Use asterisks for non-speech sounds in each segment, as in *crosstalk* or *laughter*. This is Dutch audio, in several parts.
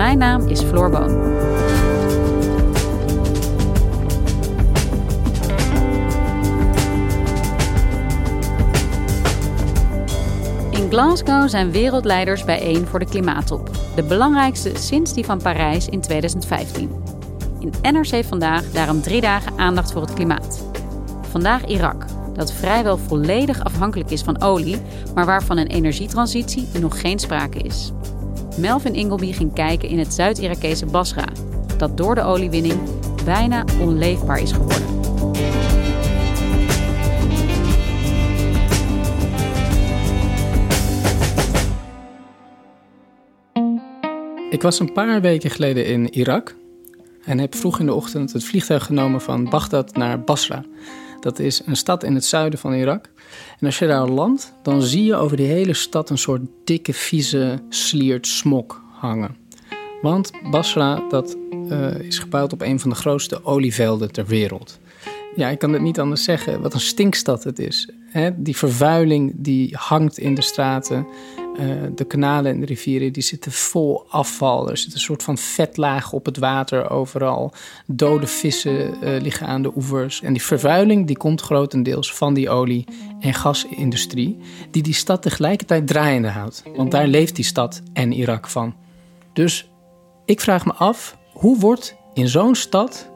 Mijn naam is Floor Boon. In Glasgow zijn wereldleiders bijeen voor de klimaattop. De belangrijkste sinds die van Parijs in 2015. In NRC vandaag daarom drie dagen aandacht voor het klimaat. Vandaag Irak, dat vrijwel volledig afhankelijk is van olie, maar waarvan een energietransitie nog geen sprake is. Melvin Ingleby ging kijken in het Zuid-Irakese Basra, dat door de oliewinning bijna onleefbaar is geworden. Ik was een paar weken geleden in Irak en heb vroeg in de ochtend het vliegtuig genomen van Bagdad naar Basra. Dat is een stad in het zuiden van Irak. En als je daar landt, dan zie je over die hele stad een soort dikke, vieze, sliert smok hangen. Want Basra dat, uh, is gebouwd op een van de grootste olievelden ter wereld. Ja, ik kan het niet anders zeggen. Wat een stinkstad het is. die vervuiling die hangt in de straten. Uh, de kanalen en rivieren die zitten vol afval. Er zit een soort van vetlaag op het water overal. Dode vissen uh, liggen aan de oevers. En die vervuiling die komt grotendeels van die olie- en gasindustrie... die die stad tegelijkertijd draaiende houdt. Want daar leeft die stad en Irak van. Dus ik vraag me af, hoe wordt in zo'n stad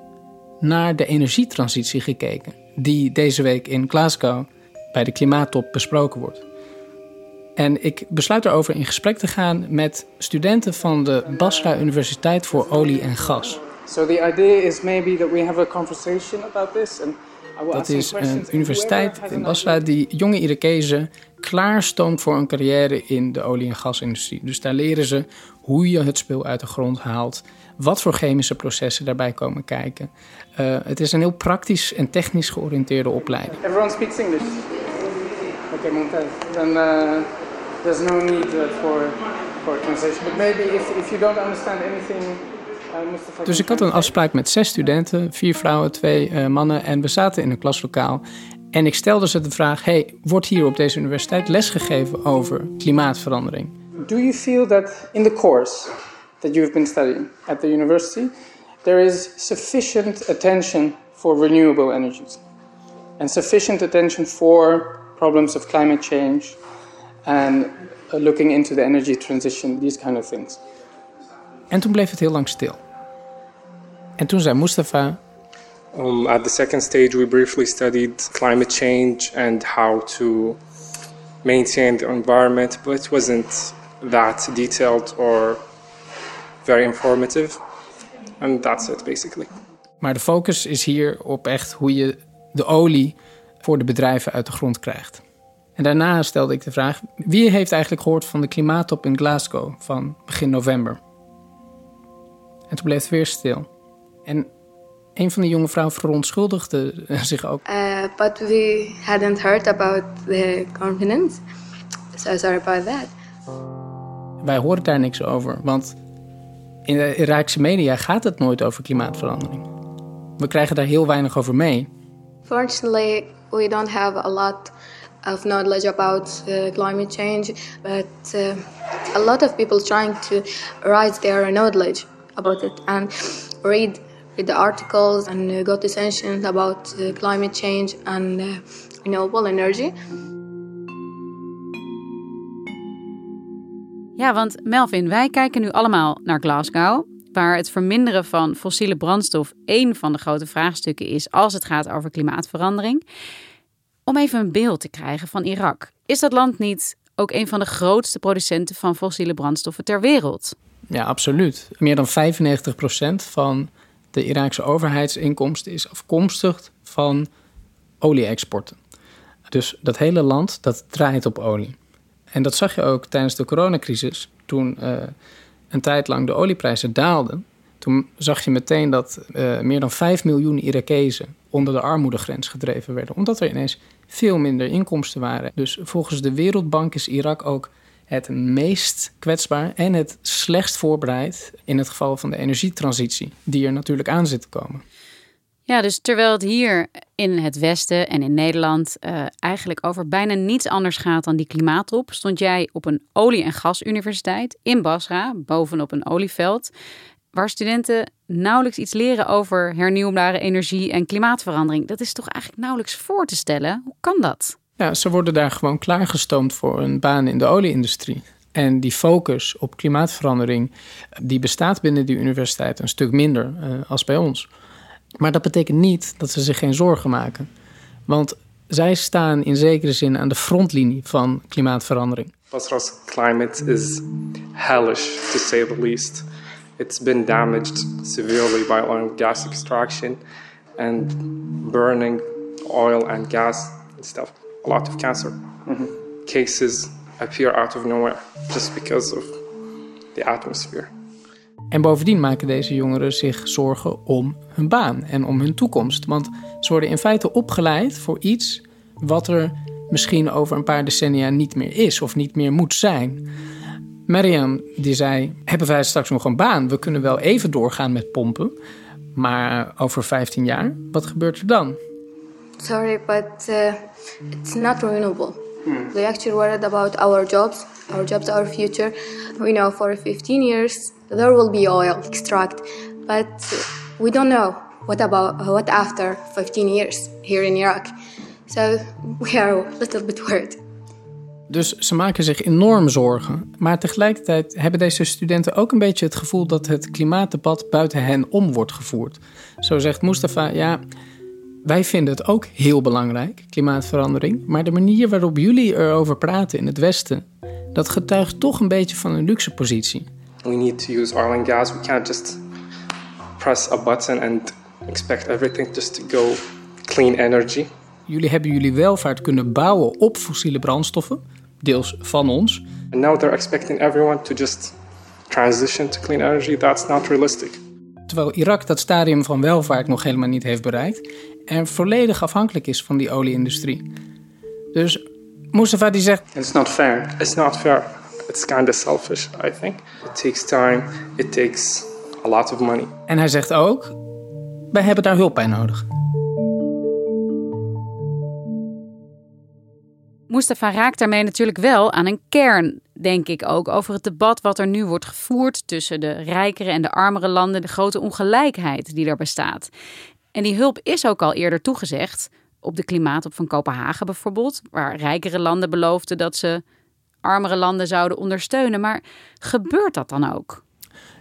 naar de energietransitie gekeken... die deze week in Glasgow bij de klimaattop besproken wordt... En ik besluit erover in gesprek te gaan met studenten van de Basra Universiteit voor Olie en Gas. So the idea is maybe that we have a conversation about this and dat is een universiteit in Basra die jonge Irakezen klaarstoomt voor een carrière in de olie- en gasindustrie. Dus daar leren ze hoe je het spul uit de grond haalt, wat voor chemische processen daarbij komen kijken. Uh, het is een heel praktisch en technisch georiënteerde opleiding. Everyone speaks English. Okay, Mumtaz. Uh, there's no need for, for translation. But maybe if, if you don't understand anything... Uh, dus ik had een afspraak met zes studenten, vier vrouwen, twee uh, mannen. En we zaten in een klaslokaal. En ik stelde ze de vraag: hey, wordt hier op deze universiteit lesgegeven over klimaatverandering? Do you feel that in the course that you've been studying at the university, there is sufficient attention for renewable energies and sufficient attention for problems of climate change and looking into the energy transition, these kind of things? En toen bleef het heel lang stil. En toen zei Mustafa. Um, at the second stage, we briefly studied climate change and how to maintain the environment, but it wasn't that detailed or very informative. And that's it, basically. Maar de focus is hier op echt hoe je de olie voor de bedrijven uit de grond krijgt. En daarna stelde ik de vraag: wie heeft eigenlijk gehoord van de klimaattop in Glasgow van begin november? En toen bleef het weer stil. En een van de jonge vrouwen verontschuldigde *laughs* zich ook. Uh, but we hadn't heard about the conference. So sorry about that. Wij horen daar niks over, want in de Iraakse media gaat het nooit over klimaatverandering. We krijgen daar heel weinig over mee. Fortunately, we don't have a lot of knowledge about uh, climate change, but uh, a lot of people trying to raise their knowledge about it and read, read the articles and uh, go to sessions about uh, climate change and uh, renewable energy. Ja, want Melvin, wij kijken nu allemaal naar Glasgow, waar het verminderen van fossiele brandstof één van de grote vraagstukken is als het gaat over klimaatverandering. Om even een beeld te krijgen van Irak. Is dat land niet ook een van de grootste producenten van fossiele brandstoffen ter wereld? Ja, absoluut. Meer dan 95% van de Iraakse overheidsinkomsten is afkomstig van olie-exporten. Dus dat hele land dat draait op olie. En dat zag je ook tijdens de coronacrisis, toen uh, een tijd lang de olieprijzen daalden. Toen zag je meteen dat uh, meer dan 5 miljoen Irakezen onder de armoedegrens gedreven werden, omdat er ineens veel minder inkomsten waren. Dus volgens de Wereldbank is Irak ook het meest kwetsbaar en het slechtst voorbereid in het geval van de energietransitie, die er natuurlijk aan zit te komen. Ja, dus terwijl het hier in het Westen en in Nederland uh, eigenlijk over bijna niets anders gaat dan die klimaattop, stond jij op een olie- en gasuniversiteit in Basra, bovenop een olieveld, waar studenten nauwelijks iets leren over hernieuwbare energie en klimaatverandering. Dat is toch eigenlijk nauwelijks voor te stellen? Hoe kan dat? Ja, ze worden daar gewoon klaargestoomd voor een baan in de olieindustrie. En die focus op klimaatverandering, die bestaat binnen die universiteit een stuk minder uh, als bij ons. Maar dat betekent niet dat ze zich geen zorgen maken. Want zij staan in zekere zin aan de frontlinie van klimaatverandering. Basra's climate is hellish, to say the least. It's been damaged severely by oil and gas extraction and burning oil and gas and stuff. A lot of cancer mm-hmm. cases appear out of nowhere just because of the atmosphere. En bovendien maken deze jongeren zich zorgen om hun baan en om hun toekomst. Want ze worden in feite opgeleid voor iets wat er misschien over een paar decennia niet meer is of niet meer moet zijn. Mariam die zei: Hebben wij straks nog een baan? We kunnen wel even doorgaan met pompen. Maar over 15 jaar, wat gebeurt er dan? Sorry, but uh, it's not renewable. Hmm. They actually worried about our jobs, our jobs, our future. We know for 15 years there will be oil extract, but we don't know what about what after 15 years here in Iraq. So we are a little bit worried. Dus ze maken zich enorm zorgen. Maar tegelijkertijd hebben deze studenten ook een beetje het gevoel dat het klimaatdebat buiten hen om wordt gevoerd. Zo zegt Mustafa: Ja, wij vinden het ook heel belangrijk, klimaatverandering. Maar de manier waarop jullie erover praten in het Westen, dat getuigt toch een beetje van een luxe positie. We need to use oil and gas. We can't just press a button and expect everything just to go clean energy. Jullie hebben jullie welvaart kunnen bouwen op fossiele brandstoffen, deels van ons. And now they're expecting everyone to just transition to clean energy. That's not realistic. Terwijl Irak dat stadium van welvaart nog helemaal niet heeft bereikt en volledig afhankelijk is van die olieindustrie. Dus Mustafa die zegt: It's not fair. It's not fair. It's kind of selfish, I think. It takes time, it takes a lot of money. En hij zegt ook: wij hebben daar hulp bij nodig. Mustafa raakt daarmee natuurlijk wel aan een kern, denk ik ook, over het debat wat er nu wordt gevoerd tussen de rijkere en de armere landen, de grote ongelijkheid die er bestaat. En die hulp is ook al eerder toegezegd, op de klimaatop van Kopenhagen bijvoorbeeld, waar rijkere landen beloofden dat ze armere landen zouden ondersteunen. Maar gebeurt dat dan ook?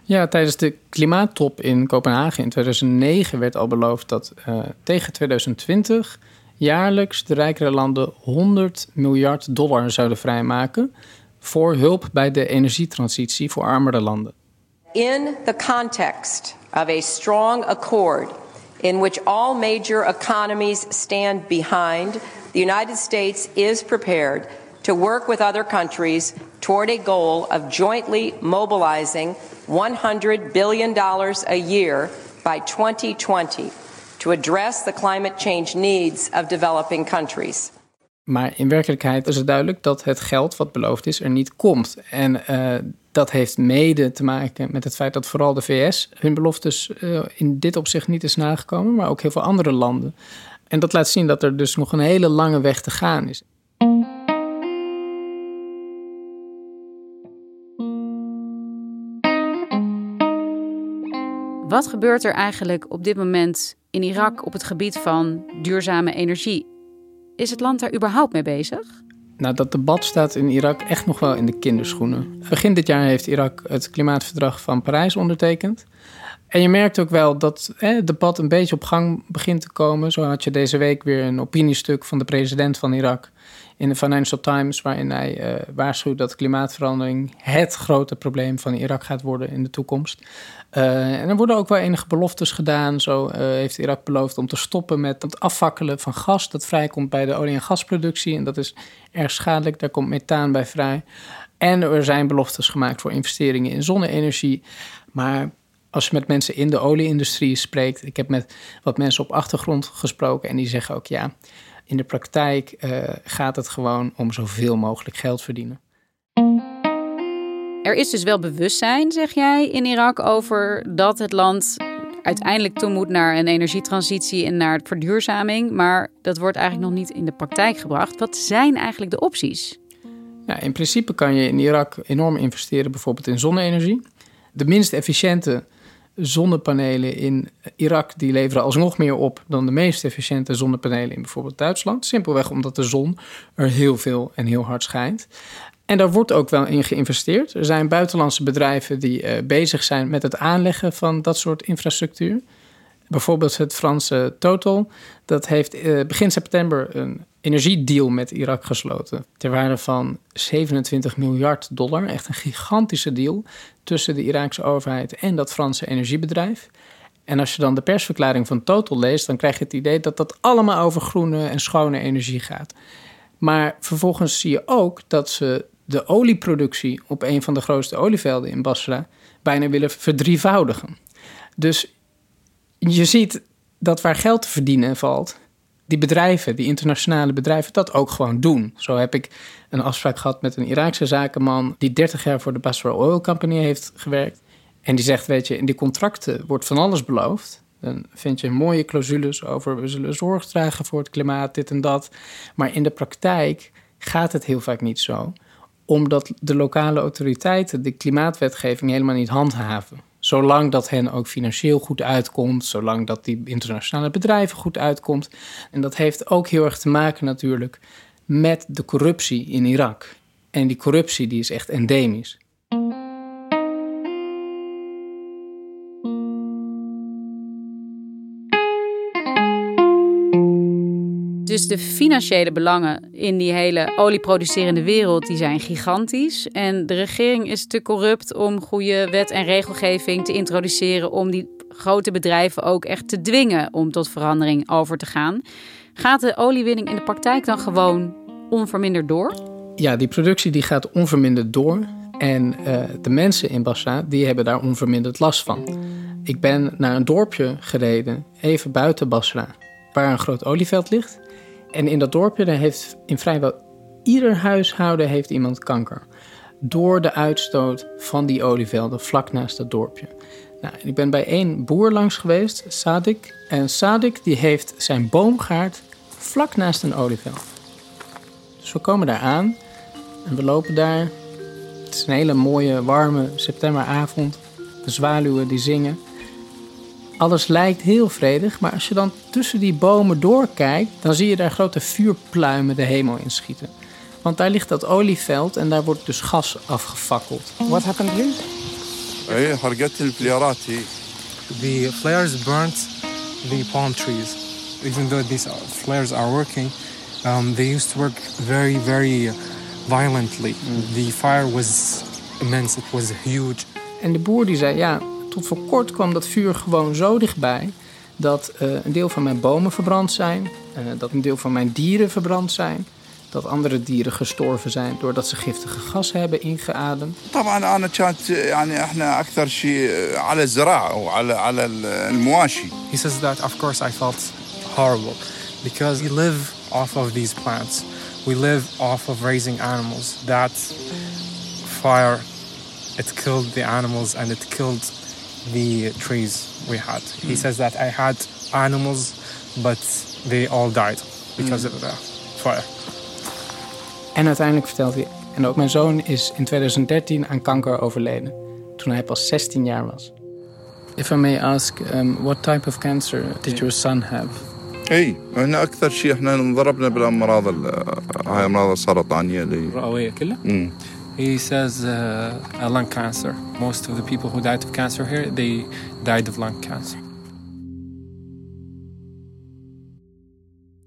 Ja, tijdens de klimaattop in Kopenhagen in 2009 werd al beloofd dat uh, tegen 2020 jaarlijks de rijkere landen 100 miljard dollar zouden vrijmaken voor hulp bij de energietransitie voor armere landen. In the context of a strong accord in which all major economies stand behind, the United States is prepared to work with other countries toward a goal of jointly mobilizing $100 billion a year by 2020 to address the climate change needs of developing countries. Maar in werkelijkheid is het duidelijk dat het geld wat beloofd is er niet komt. En uh, dat heeft mede te maken met het feit dat vooral de VS hun beloftes uh, in dit opzicht niet is nagekomen, maar ook heel veel andere landen. En dat laat zien dat er dus nog een hele lange weg te gaan is. Wat gebeurt er eigenlijk op dit moment in Irak op het gebied van duurzame energie? Is het land daar überhaupt mee bezig? Nou, dat debat staat in Irak echt nog wel in de kinderschoenen. Begin dit jaar heeft Irak het klimaatverdrag van Parijs ondertekend. En je merkt ook wel dat hè, het debat een beetje op gang begint te komen. Zo had je deze week weer een opiniestuk van de president van Irak in de Financial Times, waarin hij uh, waarschuwt dat klimaatverandering het grote probleem van Irak gaat worden in de toekomst. Uh, en er worden ook wel enige beloftes gedaan. Zo uh, heeft Irak beloofd om te stoppen met het afvakkelen van gas dat vrijkomt bij de olie- en gasproductie. En dat is erg schadelijk, daar komt methaan bij vrij. En er zijn beloftes gemaakt voor investeringen in zonne-energie. Maar als je met mensen in de olieindustrie spreekt, ik heb met wat mensen op achtergrond gesproken en die zeggen ook ja, in de praktijk uh, gaat het gewoon om zoveel mogelijk geld verdienen. Er is dus wel bewustzijn, zeg jij, in Irak over dat het land uiteindelijk toe moet naar een energietransitie en naar verduurzaming. Maar dat wordt eigenlijk nog niet in de praktijk gebracht. Wat zijn eigenlijk de opties? Ja, in principe kan je in Irak enorm investeren, bijvoorbeeld in zonne-energie. De minst efficiënte zonnepanelen in Irak die leveren alsnog meer op dan de meest efficiënte zonnepanelen in bijvoorbeeld Duitsland. Simpelweg omdat de zon er heel veel en heel hard schijnt. En daar wordt ook wel in geïnvesteerd. Er zijn buitenlandse bedrijven die uh, bezig zijn met het aanleggen van dat soort infrastructuur. Bijvoorbeeld het Franse Total. Dat heeft uh, begin september een energiedeal met Irak gesloten. Ter waarde van 27 miljard dollar. Echt een gigantische deal tussen de Iraakse overheid en dat Franse energiebedrijf. En als je dan de persverklaring van Total leest, dan krijg je het idee dat dat allemaal over groene en schone energie gaat. Maar vervolgens zie je ook dat ze de olieproductie op een van de grootste olievelden in Basra bijna willen verdrievoudigen. Dus je ziet dat waar geld te verdienen valt, die bedrijven, die internationale bedrijven, dat ook gewoon doen. Zo heb ik een afspraak gehad met een Iraakse zakenman die 30 jaar voor de Basra Oil Company heeft gewerkt. En die zegt, weet je, in die contracten wordt van alles beloofd. Dan vind je mooie clausules over we zullen zorg dragen voor het klimaat, dit en dat. Maar in de praktijk gaat het heel vaak niet zo, omdat de lokale autoriteiten de klimaatwetgeving helemaal niet handhaven. Zolang dat hen ook financieel goed uitkomt, zolang dat die internationale bedrijven goed uitkomt. En dat heeft ook heel erg te maken natuurlijk met de corruptie in Irak. En die corruptie die is echt endemisch. Dus de financiële belangen in die hele olieproducerende wereld die zijn gigantisch. En de regering is te corrupt om goede wet en regelgeving te introduceren om die grote bedrijven ook echt te dwingen om tot verandering over te gaan. Gaat de oliewinning in de praktijk dan gewoon onverminderd door? Ja, die productie die gaat onverminderd door. En uh, de mensen in Basra die hebben daar onverminderd last van. Ik ben naar een dorpje gereden, even buiten Basra, waar een groot olieveld ligt. En in dat dorpje heeft in vrijwel ieder huishouden heeft iemand kanker. Door de uitstoot van die olievelden vlak naast dat dorpje. Nou, ik ben bij één boer langs geweest, Sadik. En Sadik die heeft zijn boomgaard vlak naast een olieveld. Dus we komen daar aan en we lopen daar. Het is een hele mooie, warme septemberavond. De zwaluwen die zingen. Alles lijkt heel vredig, maar als je dan tussen die bomen doorkijkt, dan zie je daar grote vuurpluimen de hemel inschieten. Want daar ligt dat olieveld en daar wordt dus gas afgefakkeld. What happened here? The flares burnt the palm trees. Even though these flares are working, um, they used to work very, very violently. The fire was immense. It was huge. En de boer die zei, ja, tot voor kort kwam dat vuur gewoon zo dichtbij dat uh, een deel van mijn bomen verbrand zijn, uh, dat een deel van mijn dieren verbrand zijn, dat andere dieren gestorven zijn doordat ze giftige gas hebben ingeademd. طبعا انا كانت يعني احنا اكثر شيء على الزراعه وعلى على المواشي. He says that of course I felt horrible because we live off of these plants. We live off of raising animals. That fire it killed the animals and it killed the trees we had. He Hmm. says that I had animals, but they all died because Hmm. of the fire. En uiteindelijk vertelt hij, en ook mijn zoon is in 2013 aan kanker overleden, toen hij pas 16 jaar was. If I may ask, um, what type of cancer did your son have? اي احنا اكثر شيء احنا انضربنا بالامراض ال- هاي الامراض السرطانيه اللي الرئوية كلها مم. He says uh, a lung cancer. Most of the people who died of cancer here, they died of lung cancer.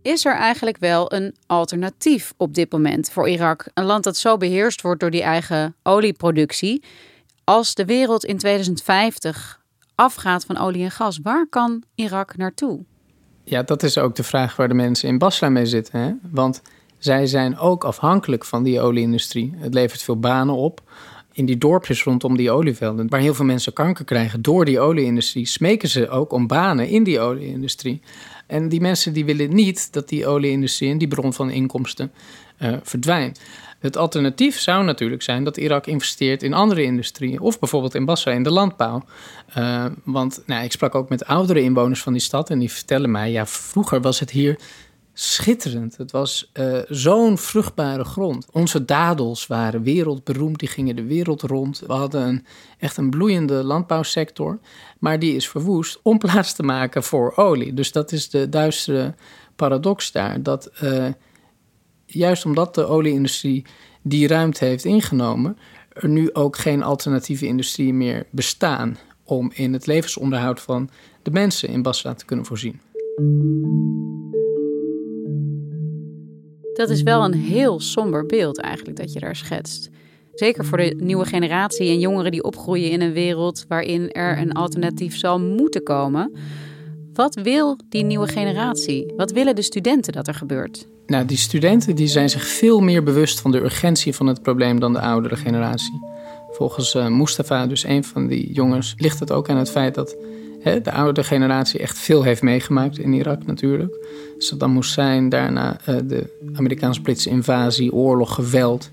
Is er eigenlijk wel een alternatief op dit moment voor Irak? Een land dat zo beheerst wordt door die eigen olieproductie. Als de wereld in 2050 afgaat van olie en gas, waar kan Irak naartoe? Ja, dat is ook de vraag waar de mensen in Basra mee zitten. Hè? Want zij zijn ook afhankelijk van die olieindustrie. Het levert veel banen op. In die dorpjes rondom die olievelden, waar heel veel mensen kanker krijgen door die olieindustrie, smeken ze ook om banen in die olieindustrie. En die mensen die willen niet dat die olieindustrie en die bron van inkomsten eh, verdwijnt. Het alternatief zou natuurlijk zijn dat Irak investeert in andere industrieën. Of bijvoorbeeld in Basra, in de landbouw. Uh, want nou, ik sprak ook met oudere inwoners van die stad. En die vertellen mij, ja, vroeger was het hier schitterend. Het was uh, zo'n vruchtbare grond. Onze dadels waren wereldberoemd, die gingen de wereld rond. We hadden een, echt een bloeiende landbouwsector, maar die is verwoest om *laughs* plaats te maken voor olie. Dus dat is de duistere paradox daar. Dat uh, juist omdat de olieindustrie die ruimte heeft ingenomen, er nu ook geen alternatieve industrie meer bestaan om in het levensonderhoud van de mensen in Basra te kunnen voorzien. Dat is wel een heel somber beeld eigenlijk dat je daar schetst. Zeker voor de nieuwe generatie en jongeren die opgroeien in een wereld waarin er een alternatief zal moeten komen. Wat wil die nieuwe generatie? Wat willen de studenten dat er gebeurt? Nou, die studenten die zijn zich veel meer bewust van de urgentie van het probleem dan de oudere generatie. Volgens uh, Mustafa, dus een van die jongens, ligt het ook aan het feit dat de oudere generatie echt veel heeft meegemaakt in Irak natuurlijk. Saddam Hussein, daarna uh, de Amerikaans-Britse invasie, oorlog, geweld.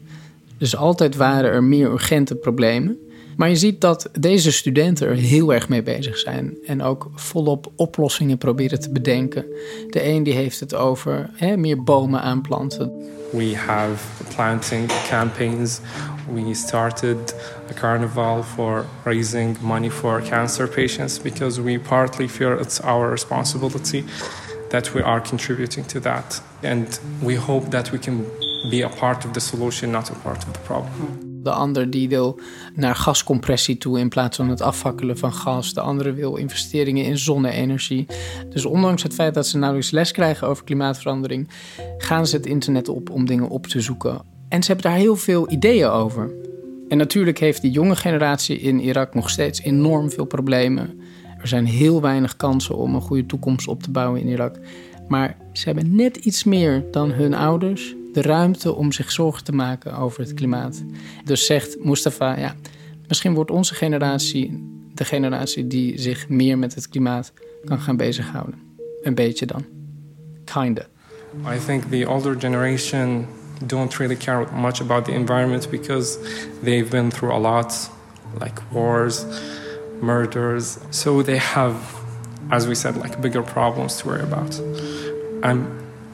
Dus altijd waren er meer urgente problemen. Maar je ziet dat deze studenten er heel erg mee bezig zijn en ook volop oplossingen proberen te bedenken. De een die heeft het over hè, meer bomen aanplanten. We have planting campaigns. We started a carnival for raising money for cancer patients because we partly feel it's our responsibility that we are contributing to that. And we hope that we can be a part of the solution, not a part of the problem. De ander die wil naar gascompressie toe in plaats van het afvakkelen van gas. De andere wil investeringen in zonne-energie. Dus ondanks het feit dat ze nauwelijks les krijgen over klimaatverandering, gaan ze het internet op om dingen op te zoeken. En ze hebben daar heel veel ideeën over. En natuurlijk heeft die jonge generatie in Irak nog steeds enorm veel problemen. Er zijn heel weinig kansen om een goede toekomst op te bouwen in Irak. Maar ze hebben net iets meer dan hun ouders de ruimte om zich zorgen te maken over het klimaat. Dus zegt Mustafa, ja, misschien wordt onze generatie de generatie die zich meer met het klimaat kan gaan bezighouden. Een beetje dan. Kinda. I think the older generation don't really care much about the environment because they've been through a lot, like wars, murders. So they have, as we said, like bigger problems to worry about. And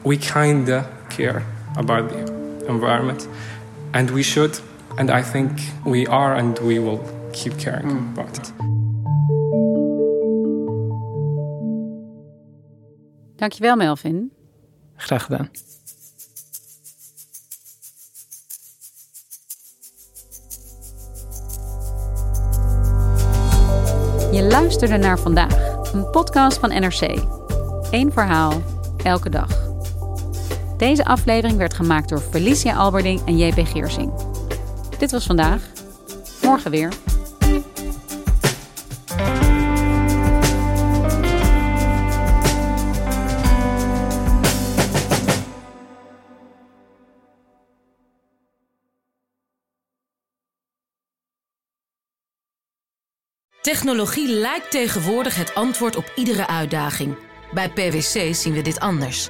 we kinda care about the environment, and we should. And I think we are, and we will keep caring mm. about it. Dankjewel, Melvin. Graag gedaan. Je luisterde naar vandaag, een podcast van NRC. Eén verhaal, elke dag. Deze aflevering werd gemaakt door Felicia Alberding en JP Geersing. Dit was vandaag. Morgen weer. Technologie lijkt tegenwoordig het antwoord op iedere uitdaging. Bij PwC zien we dit anders.